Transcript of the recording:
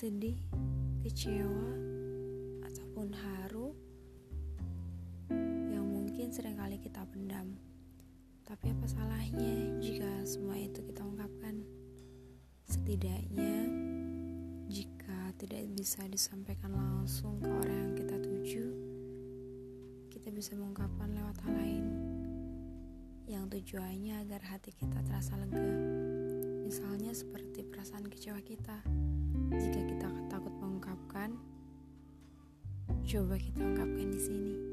sedih, kecewa, ataupun haru yang mungkin sering kali kita pendam. Tapi apa salahnya jika semua itu kita ungkapkan? Setidaknya jika tidak bisa disampaikan langsung ke orang yang kita tuju, kita bisa mengungkapkan lewat hal lain yang tujuannya agar hati kita terasa lega. Misalnya seperti perasaan kecewa kita. Jika coba kita ungkapkan di sini.